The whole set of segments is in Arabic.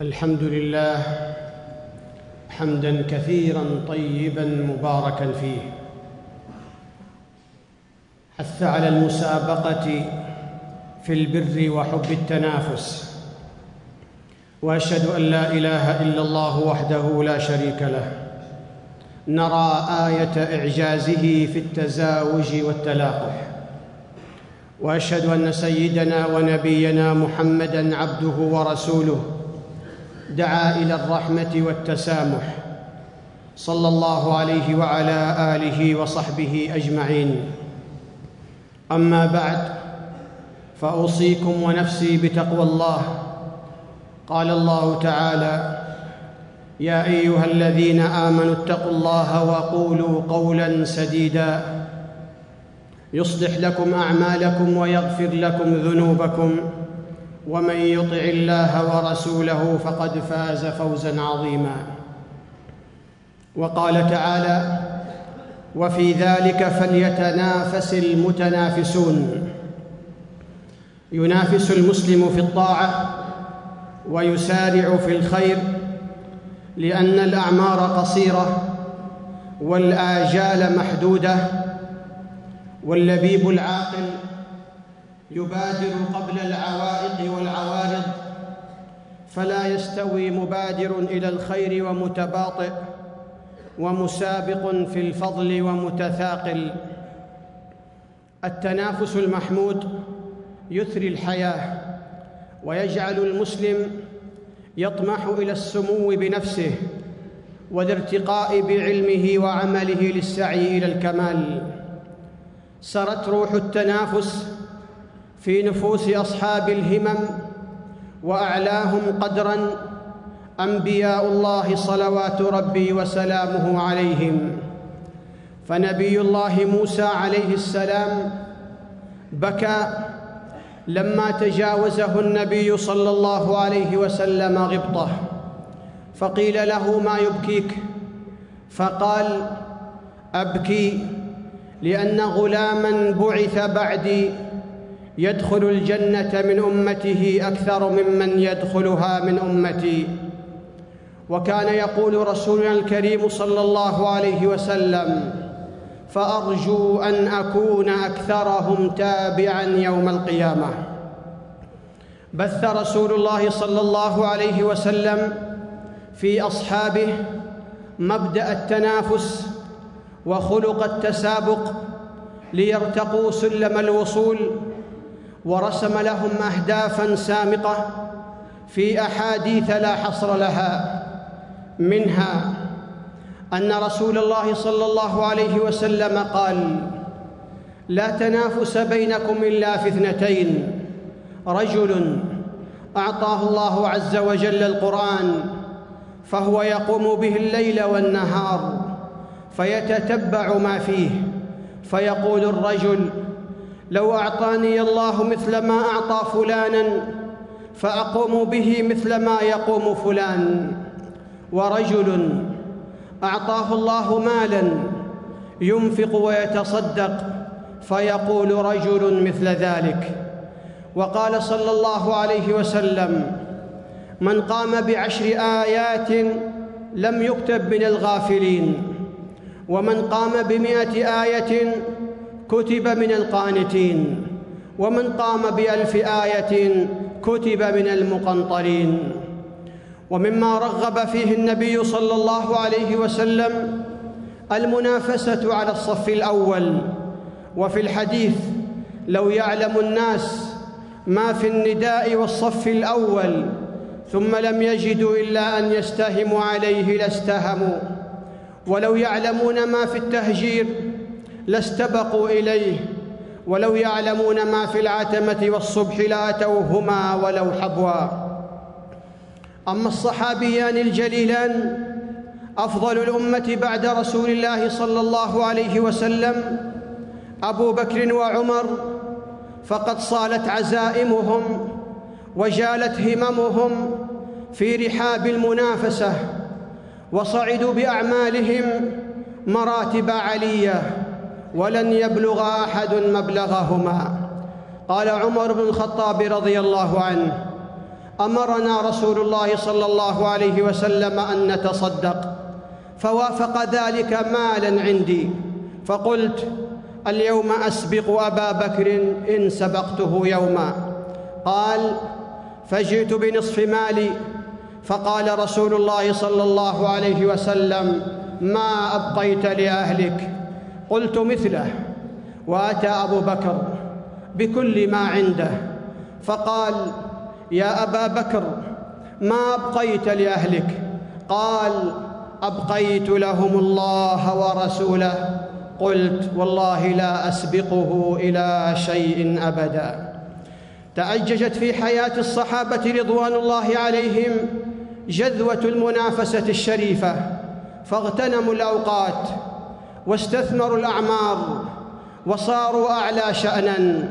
الحمد لله حمدا كثيرا طيبا مباركا فيه. حث على المسابقة في البر وحب التنافس. وأشهد أن لا إله إلا الله وحده لا شريك له. نرى آية إعجازه في التزاوج والتلاقح. وأشهد أن سيدنا ونبينا محمدا عبده ورسوله. دعا إلى الرحمة والتسامح. صلى الله عليه وعلى آله وصحبه أجمعين. أما بعد فأوصيكم ونفسي بتقوى الله. قال الله تعالى يا أيها الذين آمنوا اتقوا الله وقولوا قولا سديدا. يصلح لكم أعمالكم ويغفر لكم ذنوبكم. ومن يطع الله ورسوله فقد فاز فوزا عظيما. وقال تعالى وفي ذلك فليتنافس المتنافسون. ينافس المسلم في الطاعة ويسارع في الخير لأن الأعمار قصيرة والآجال محدودة واللبيب العاقل يبادر قبل العوائق والعوارض فلا يستوي مبادر إلى الخير ومتباطئ ومسابق في الفضل ومتثاقل. التنافس المحمود يثري الحياة ويجعل المسلم يطمح إلى السمو بنفسه والارتقاء بعلمه وعمله للسعي إلى الكمال. سرت روح التنافس في نفوس أصحاب الهمم وأعلاهم قدرا أنبياء الله صلوات ربي وسلامه عليهم. فنبي الله موسى عليه السلام بكى لما تجاوزه النبي صلى الله عليه وسلم غبطة. فقيل له ما يبكيك؟ فقال أبكي لأن غلاما بعث بعدي يدخل الجنة من أمته أكثر ممن يدخلها من أمتي. وكان يقول رسولنا الكريم صلى الله عليه وسلم فأرجو أن أكون أكثرهم تابعا يوم القيامة. بث رسول الله صلى الله عليه وسلم في أصحابه مبدأ التنافس وخلق التسابق ليرتقوا سلم الوصول ورسم لهم اهدافا سامقة في أحاديث لا حصر لها منها أن رسول الله صلى الله عليه وسلم قال لا تنافس بينكم إلا في اثنتين رجل أعطاه الله عز وجل القرآن فهو يقوم به الليل والنهار فيتتبع ما فيه فيقول الرجل لو أعطاني الله مثل ما أعطى فلانا فأقوم به مثل ما يقوم فلان. ورجل أعطاه الله مالا ينفق ويتصدق فيقول رجل مثل ذلك. وقال صلى الله عليه وسلم من قام بعشر آيات لم يكتب من الغافلين ومن قام بمائه آية كتب من القانتين ومن قام بألف آية كتب من المقنطرين. ومما رغب فيه النبي صلى الله عليه وسلم المنافسة على الصف الأول. وفي الحديث لو يعلم الناس ما في النداء والصف الأول ثم لم يجدوا إلا أن يستهموا عليه لاستهموا. ولو يعلمون ما في التهجير لاستبقوا إليه ولو يعلمون ما في العتمة والصبح لأتوهما ولو حبوا. أما الصحابيان الجليلان أفضل الأمة بعد رسول الله صلى الله عليه وسلم أبو بكر وعمر فقد صالت عزائمهم وجالت هممهم في رحاب المنافسة وصعدوا بأعمالهم مراتب علية. ولن يبلغ أحد مبلغهما. قال عمر بن الخطاب رضي الله عنه أمرنا رسول الله صلى الله عليه وسلم أن نتصدق فوافق ذلك مالا عندي. فقلت اليوم أسبق أبا بكر إن سبقته يوما. قال فجئت بنصف مالي. فقال رسول الله صلى الله عليه وسلم ما أبقيت لأهلك؟ قلت مثله وأتى أبو بكر بكل ما عنده فقال يا أبا بكر ما أبقيت لأهلك؟ قال أبقيت لهم الله ورسوله. قلت والله لا أسبقه إلى شيء أبدا. تعججت في حياة الصحابة رضوان الله عليهم جذوة المنافسة الشريفة فاغتنموا الأوقات واستثمروا الأعمار وصاروا أعلى شأنا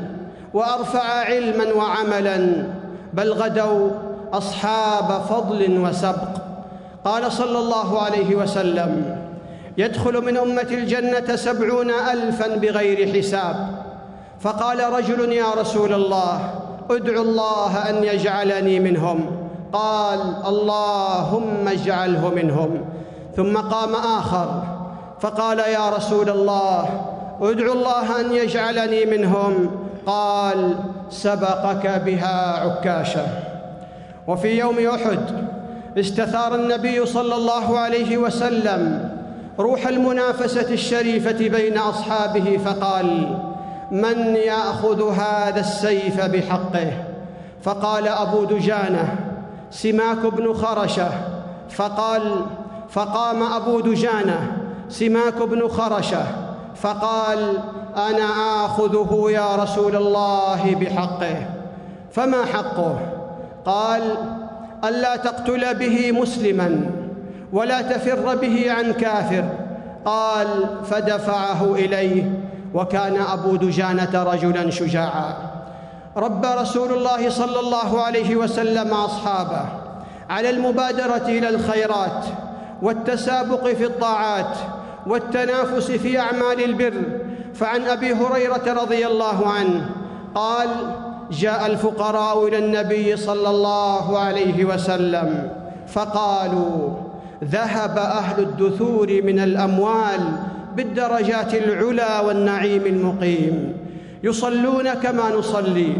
وأرفع علما وعملا بل غدوا أصحاب فضل وسبق. قال صلى الله عليه وسلم يدخل من أمة الجنة سبعون الفا بغير حساب. فقال رجل يا رسول الله ادعو الله أن يجعلني منهم. قال اللهم اجعله منهم. ثم قام آخر فقال يا رسول الله ادعو الله أن يجعلني منهم. قال سبقك بها عكاشة. وفي يوم أحد استثار النبي صلى الله عليه وسلم روح المنافسة الشريفة بين أصحابه فقال من يأخذ هذا السيف بحقه؟ فقال أبو دجانة سماك بن خرشة. فقال فقام أبو دجانة سماك بن خرشة فقال أنا آخذه يا رسول الله بحقه فما حقه؟ قال ألا تقتل به مسلما ولا تفر به عن كافر. قال فدفعه إليه وكان أبو دجانة رجلا شجاعا. رب رسول الله صلى الله عليه وسلم أصحابه على المبادرة إلى الخيرات والتسابق في الطاعات والتنافس في أعمال البر. فعن أبي هريرة رضي الله عنه قال جاء الفقراء إلى النبي صلى الله عليه وسلم فقالوا ذهب أهل الدثور من الأموال بالدرجات العلى والنعيم المقيم. يصلون كما نصلي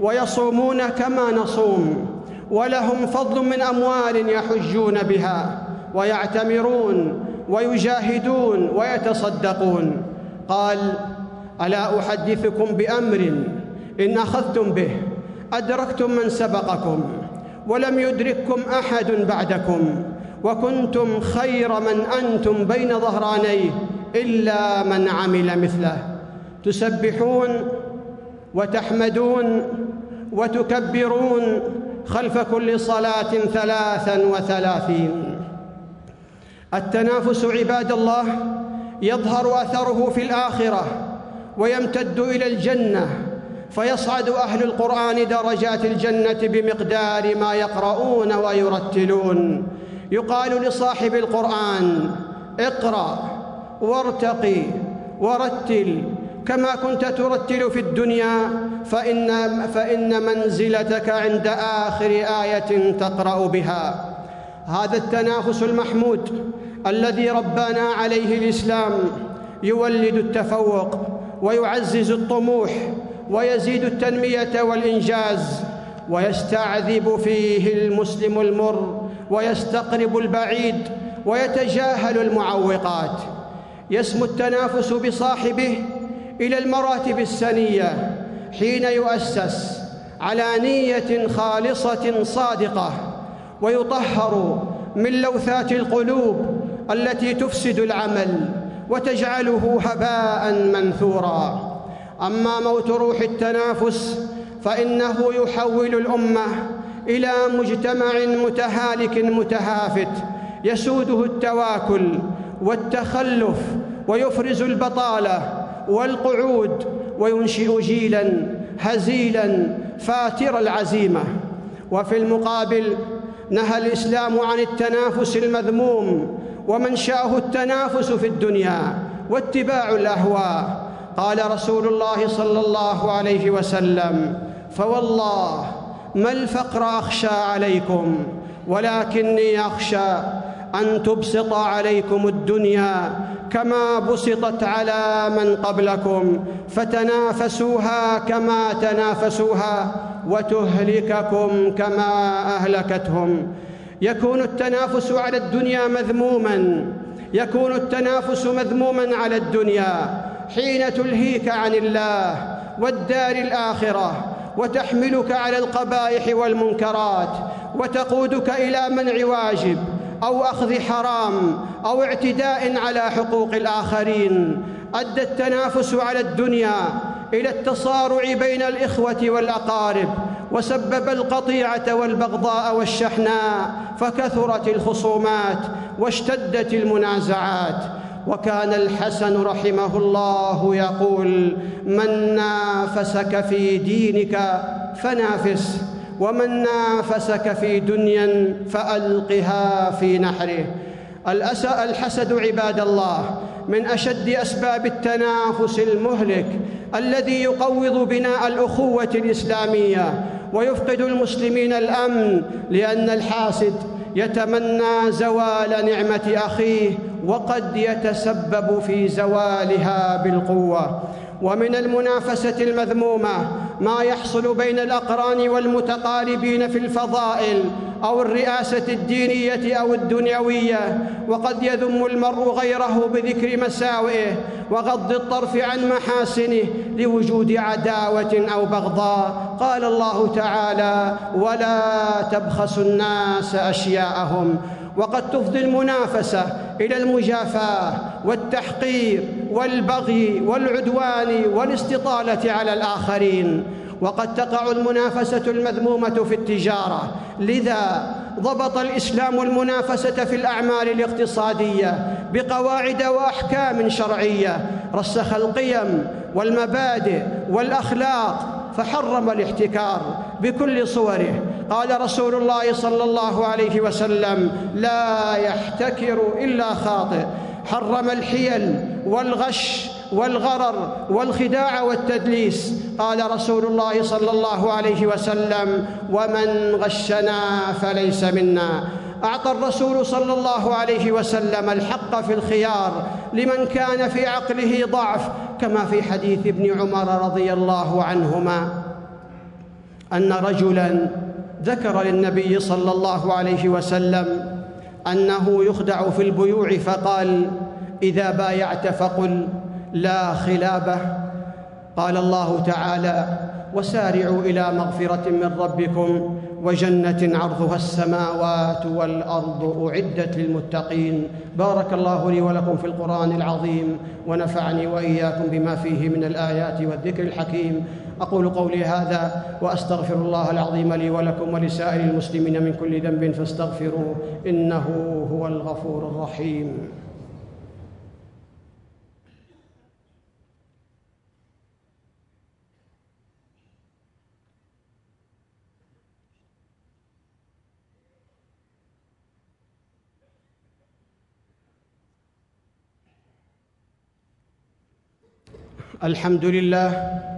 ويصومون كما نصوم ولهم فضل من أموال يحجون بها ويعتمرون ويجاهدون ويتصدقون. قال ألا أحدثكم بأمر إن أخذتم به أدركتم من سبقكم ولم يدرككم أحد بعدكم وكنتم خير من أنتم بين ظهرانيه إلا من عمل مثله. تسبحون وتحمدون وتكبرون خلف كل صلاة ثلاثا وثلاثين. التنافس عباد الله يظهر أثره في الآخرة ويمتد إلى الجنة فيصعد أهل القرآن درجات الجنة بمقدار ما يقرؤون ويرتلون. يقال لصاحب القرآن اقرأ وارتقي ورتل. كما كنت ترتل في الدنيا فإن, فإن منزلتك عند آخر آية تقرأ بها. هذا التنافس المحمود الذي ربانا عليه الإسلام يولد التفوق ويعزز الطموح ويزيد التنمية والإنجاز ويستعذب فيه المسلم المر ويستقرب البعيد ويتجاهل المعوقات. يسمو التنافس بصاحبه إلى المراتب السنية حين يؤسس على نية خالصة صادقة. ويطهر من لوثات القلوب التي تفسد العمل وتجعله هباء منثورا. أما موت روح التنافس فإنه يحول الأمة إلى مجتمع متهالك متهافت يسوده التواكل والتخلف ويفرز البطالة والقعود وينشئ جيلا هزيلا فاتر العزيمة. وفي المقابل نهى الإسلام عن التنافس المذموم ومنشاه التنافس في الدنيا واتباع الأهواء. قال رسول الله صلى الله عليه وسلم فوالله ما الفقر أخشى عليكم ولكني أخشى أن تبسط عليكم الدنيا كما بسطت على من قبلكم فتنافسوها كما تنافسوها وتهلككم كما أهلكتهم. يكون التنافس على الدنيا مذموما يكون التنافس مذموما على الدنيا حين تلهيك عن الله والدار الآخرة وتحملك على القبائح والمنكرات وتقودك إلى منع واجب. أو أخذ حرام أو اعتداء على حقوق الآخرين. أدى التنافس على الدنيا إلى التصارع بين الإخوة والأقارب وسبب القطيعة والبغضاء والشحناء فكثرت الخصومات واشتدت المنازعات. وكان الحسن رحمه الله يقول من نافسك في دينك فنافس ومن نافسك في دنيا فألقها في نحره. الحسد عباد الله من أشد أسباب التنافس المهلك الذي يقوض بناء الأخوة الإسلامية ويفقد المسلمين الأمن لأن الحاسد يتمنى زوال نعمة أخيه وقد يتسبب في زوالها بالقوة. ومن المنافسة المذمومة ما يحصل بين الأقران والمتقاربين في الفضائل أو الرئاسة الدينية أو الدنيوية. وقد يذم المرء غيره بذكر مساوئه وغض الطرف عن محاسنه لوجود عداوة أو بغضاء. قال الله تعالى ولا تبخسوا الناس أشياءهم وقد تفضي المنافسة إلى المجافاة والتحقير والبغي والعدوان والاستطالة على الآخرين. وقد تقع المنافسة المذمومة في التجارة. لذا ضبط الإسلام المنافسة في الأعمال الاقتصادية بقواعد وأحكام شرعية. رسخ القيم والمبادئ والأخلاق فحرم الاحتكار بكل صوره. قال رسول الله صلى الله عليه وسلم لا يحتكر إلا خاطئ. حرم الحيل والغش والغرر والخداع والتدليس. قال رسول الله صلى الله عليه وسلم ومن غشنا فليس منا. أعطى الرسول صلى الله عليه وسلم الحق في الخيار لمن كان في عقله ضعف كما في حديث ابن عمر رضي الله عنهما أن رجلا ذكر للنبي صلى الله عليه وسلم أنه يخدع في البيوع فقال إذا بايعت فقل لا خلابة. قال الله تعالى وسارعوا إلى مغفرة من ربكم وجنة عرضها السماوات والأرض أعدت للمتقين. بارك الله لي ولكم في القرآن العظيم ونفعني وإياكم بما فيه من الآيات والذكر الحكيم. أقول قولي هذا وأستغفر الله العظيم لي ولكم ولسائر المسلمين من كل ذنب فاستغفروه إنه هو الغفور الرحيم. الحمد لله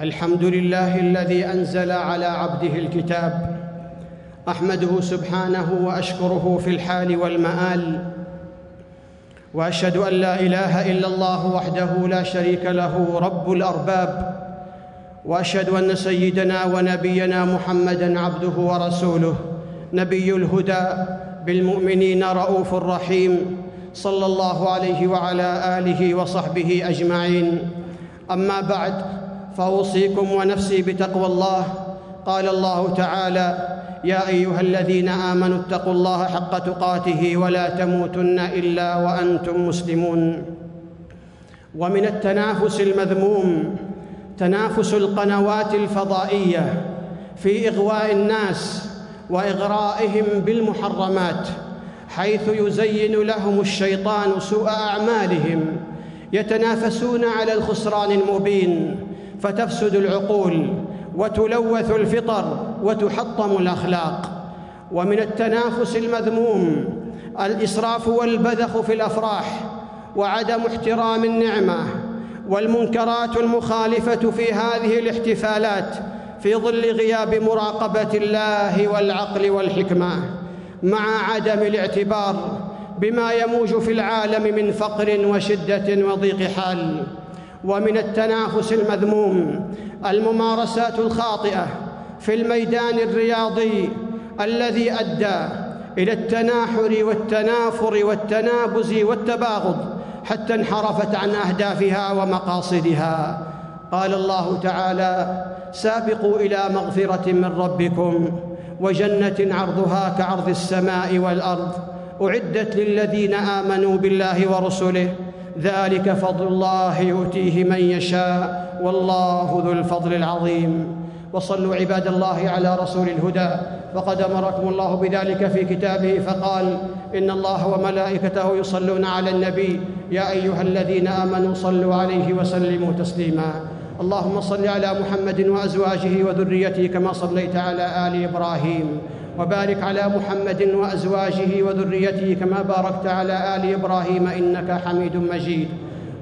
الحمد لله الذي أنزل على عبده الكتاب أحمده سبحانه وأشكره في الحال والمآل وأشهد أن لا إله إلا الله وحده لا شريك له رب الأرباب وأشهد أن سيدنا ونبينا محمدا عبده ورسوله نبي الهدى بالمؤمنين رؤوف رحيم صلى الله عليه وعلى آله وصحبه أجمعين. أما بعد فأوصيكم ونفسي بتقوى الله. قال الله تعالى يا أيها الذين آمنوا اتقوا الله حق تقاته ولا تموتن إلا وأنتم مسلمون. ومن التنافس المذموم تنافس القنوات الفضائية في إغواء الناس وإغرائهم بالمحرمات حيث يزين لهم الشيطان سوء أعمالهم يتنافسون على الخسران المبين فتفسد العقول وتلوث الفطر وتحطم الأخلاق. ومن التنافس المذموم الإسراف والبذخ في الأفراح وعدم احترام النعمة والمنكرات المخالفة في هذه الاحتفالات في ظل غياب مراقبة الله والعقل والحكمة مع عدم الاعتبار بما يموج في العالم من فقر وشدة وضيق حال. ومن التنافس المذموم الممارسات الخاطئة في الميدان الرياضي الذي أدى إلى التناحر والتنافر والتنابز والتباغض حتى انحرفت عن أهدافها ومقاصدها. قال الله تعالى سابقوا إلى مغفرة من ربكم وجنة عرضها كعرض السماء والأرض أعدت للذين آمنوا بالله ورسله ذلك فضل الله يؤتيه من يشاء والله ذو الفضل العظيم. وصلوا عباد الله على رسول الهدى. فقد أمركم الله بذلك في كتابه فقال إن الله وملائكته يصلون على النبي. يا أيها الذين آمنوا صلوا عليه وسلموا تسليما. اللهم صل على محمد وأزواجه وذريته كما صليت على آل إبراهيم. وبارك على محمد وأزواجه وذريته كما باركت على آل إبراهيم إنك حميد مجيد.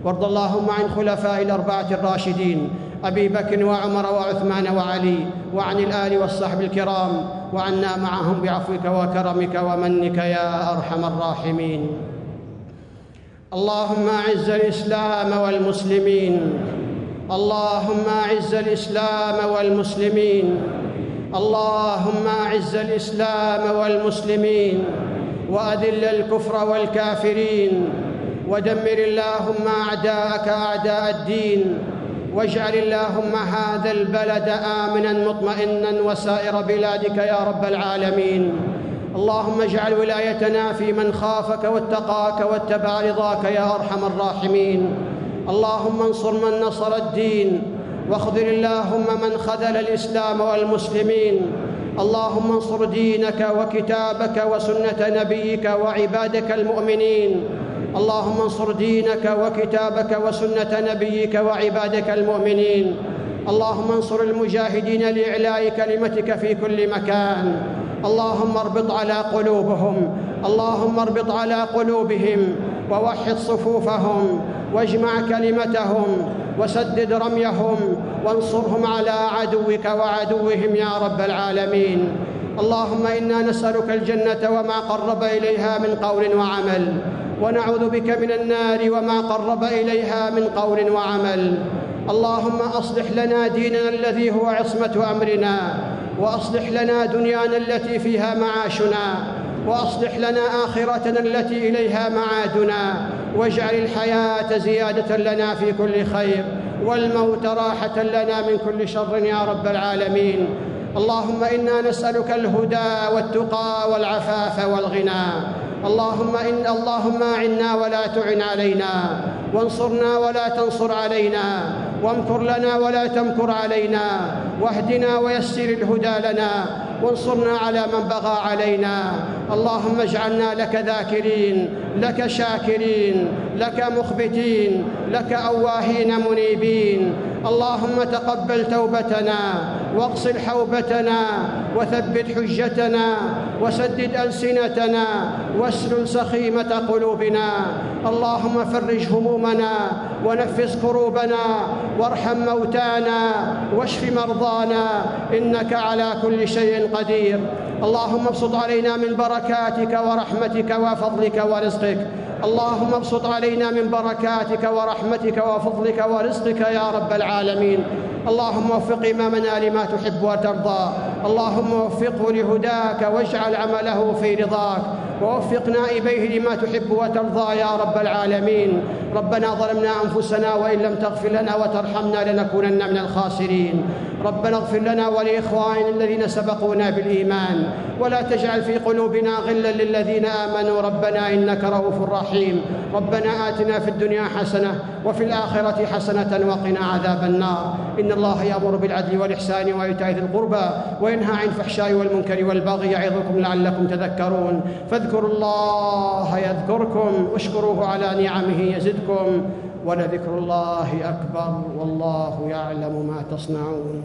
وارض اللهم عن خلفاء الأربعة الراشدين أبي بكر وعمر وعثمان وعلي وعن الآل والصحب الكرام وعنا معهم بعفوك وكرمك ومنك يا أرحم الراحمين. اللهم أعز الإسلام والمسلمين. اللهم أعز الإسلام والمسلمين. اللهم اعز الاسلام والمسلمين واذل الكفر والكافرين ودمر اللهم اعداءك اعداء الدين واجعل اللهم هذا البلد آمنا مطمئنا وسائر بلادك يا رب العالمين. اللهم اجعل ولايتنا في من خافك واتقاك واتبع رضاك يا أرحم الراحمين. اللهم انصر من نصر الدين واخذل اللهم من خذل الإسلام والمسلمين. اللهم انصر دينك وكتابك وسنة نبيك وعبادك المؤمنين. اللهم انصر دينك وكتابك وسنة نبيك وعبادك المؤمنين. اللهم انصر المجاهدين لإعلاء كلمتك في كل مكان. اللهم اربط على قلوبهم. اللهم اربط على قلوبهم. ووحد صفوفهم واجمع كلمتهم وسدد رميهم وانصرهم على عدوك وعدوهم يا رب العالمين. اللهم إنا نسألك الجنة وما قرب إليها من قول وعمل ونعوذ بك من النار وما قرب إليها من قول وعمل. اللهم أصلح لنا ديننا الذي هو عصمة أمرنا وأصلح لنا دنيانا التي فيها معاشنا وأصلح لنا آخرتنا التي إليها معادنا واجعل الحياة زيادة لنا في كل خير والموت راحة لنا من كل شر يا رب العالمين. اللهم إنا نسألك الهدى والتقى والعفاف والغنى. اللهم إن اللهم أعنا ولا تعن علينا. وانصرنا ولا تنصر علينا. وامكر لنا ولا تمكر علينا. واهدنا ويسر الهدى لنا. وانصرنا على من بغى علينا. اللهم اجعلنا لك ذاكرين لك شاكرين. لك مخبتين لك أواهين منيبين. اللهم تقبل توبتنا واغسل حوبتنا وثبت حجتنا وسدد ألسنتنا واسلل سخيمة قلوبنا. اللهم فرج همومنا ونفس كروبنا وارحم موتانا واشف مرضانا إنك على كل شيء قدير. اللهم ابسط علينا من بركاتك ورحمتك وفضلك ورزقك. اللهم ابسط علينا من بركاتك ورحمتك وفضلك ورزقك يا رب العالمين. اللهم وفق إمامنا لما تحب وترضى. اللهم وفقه لهداك واجعل عمله في رضاك. ووفق نائبيه لما تحب وترضى يا رب العالمين. ربنا ظلمنا أنفسنا وإن لم تغفر لنا وترحمنا لنكونن من الخاسرين. ربنا اغفر لنا ولإخواننا الذين سبقونا بالإيمان. ولا تجعل في قلوبنا غلا للذين آمنوا. ربنا إنك رؤوف رحيم. ربنا آتنا في الدنيا حسنة وفي الآخرة حسنة وقنا عذاب النار. إن الله يأمر بالعدل والإحسان وإيتاء ذي القربى وينهى عن الفحشاء والمنكر والبغي يعظكم لعلكم تذكرون. فاذكروا الله يذكركم واشكروه على نعمه يزدكم ولذكر الله أكبر والله يعلم ما تصنعون.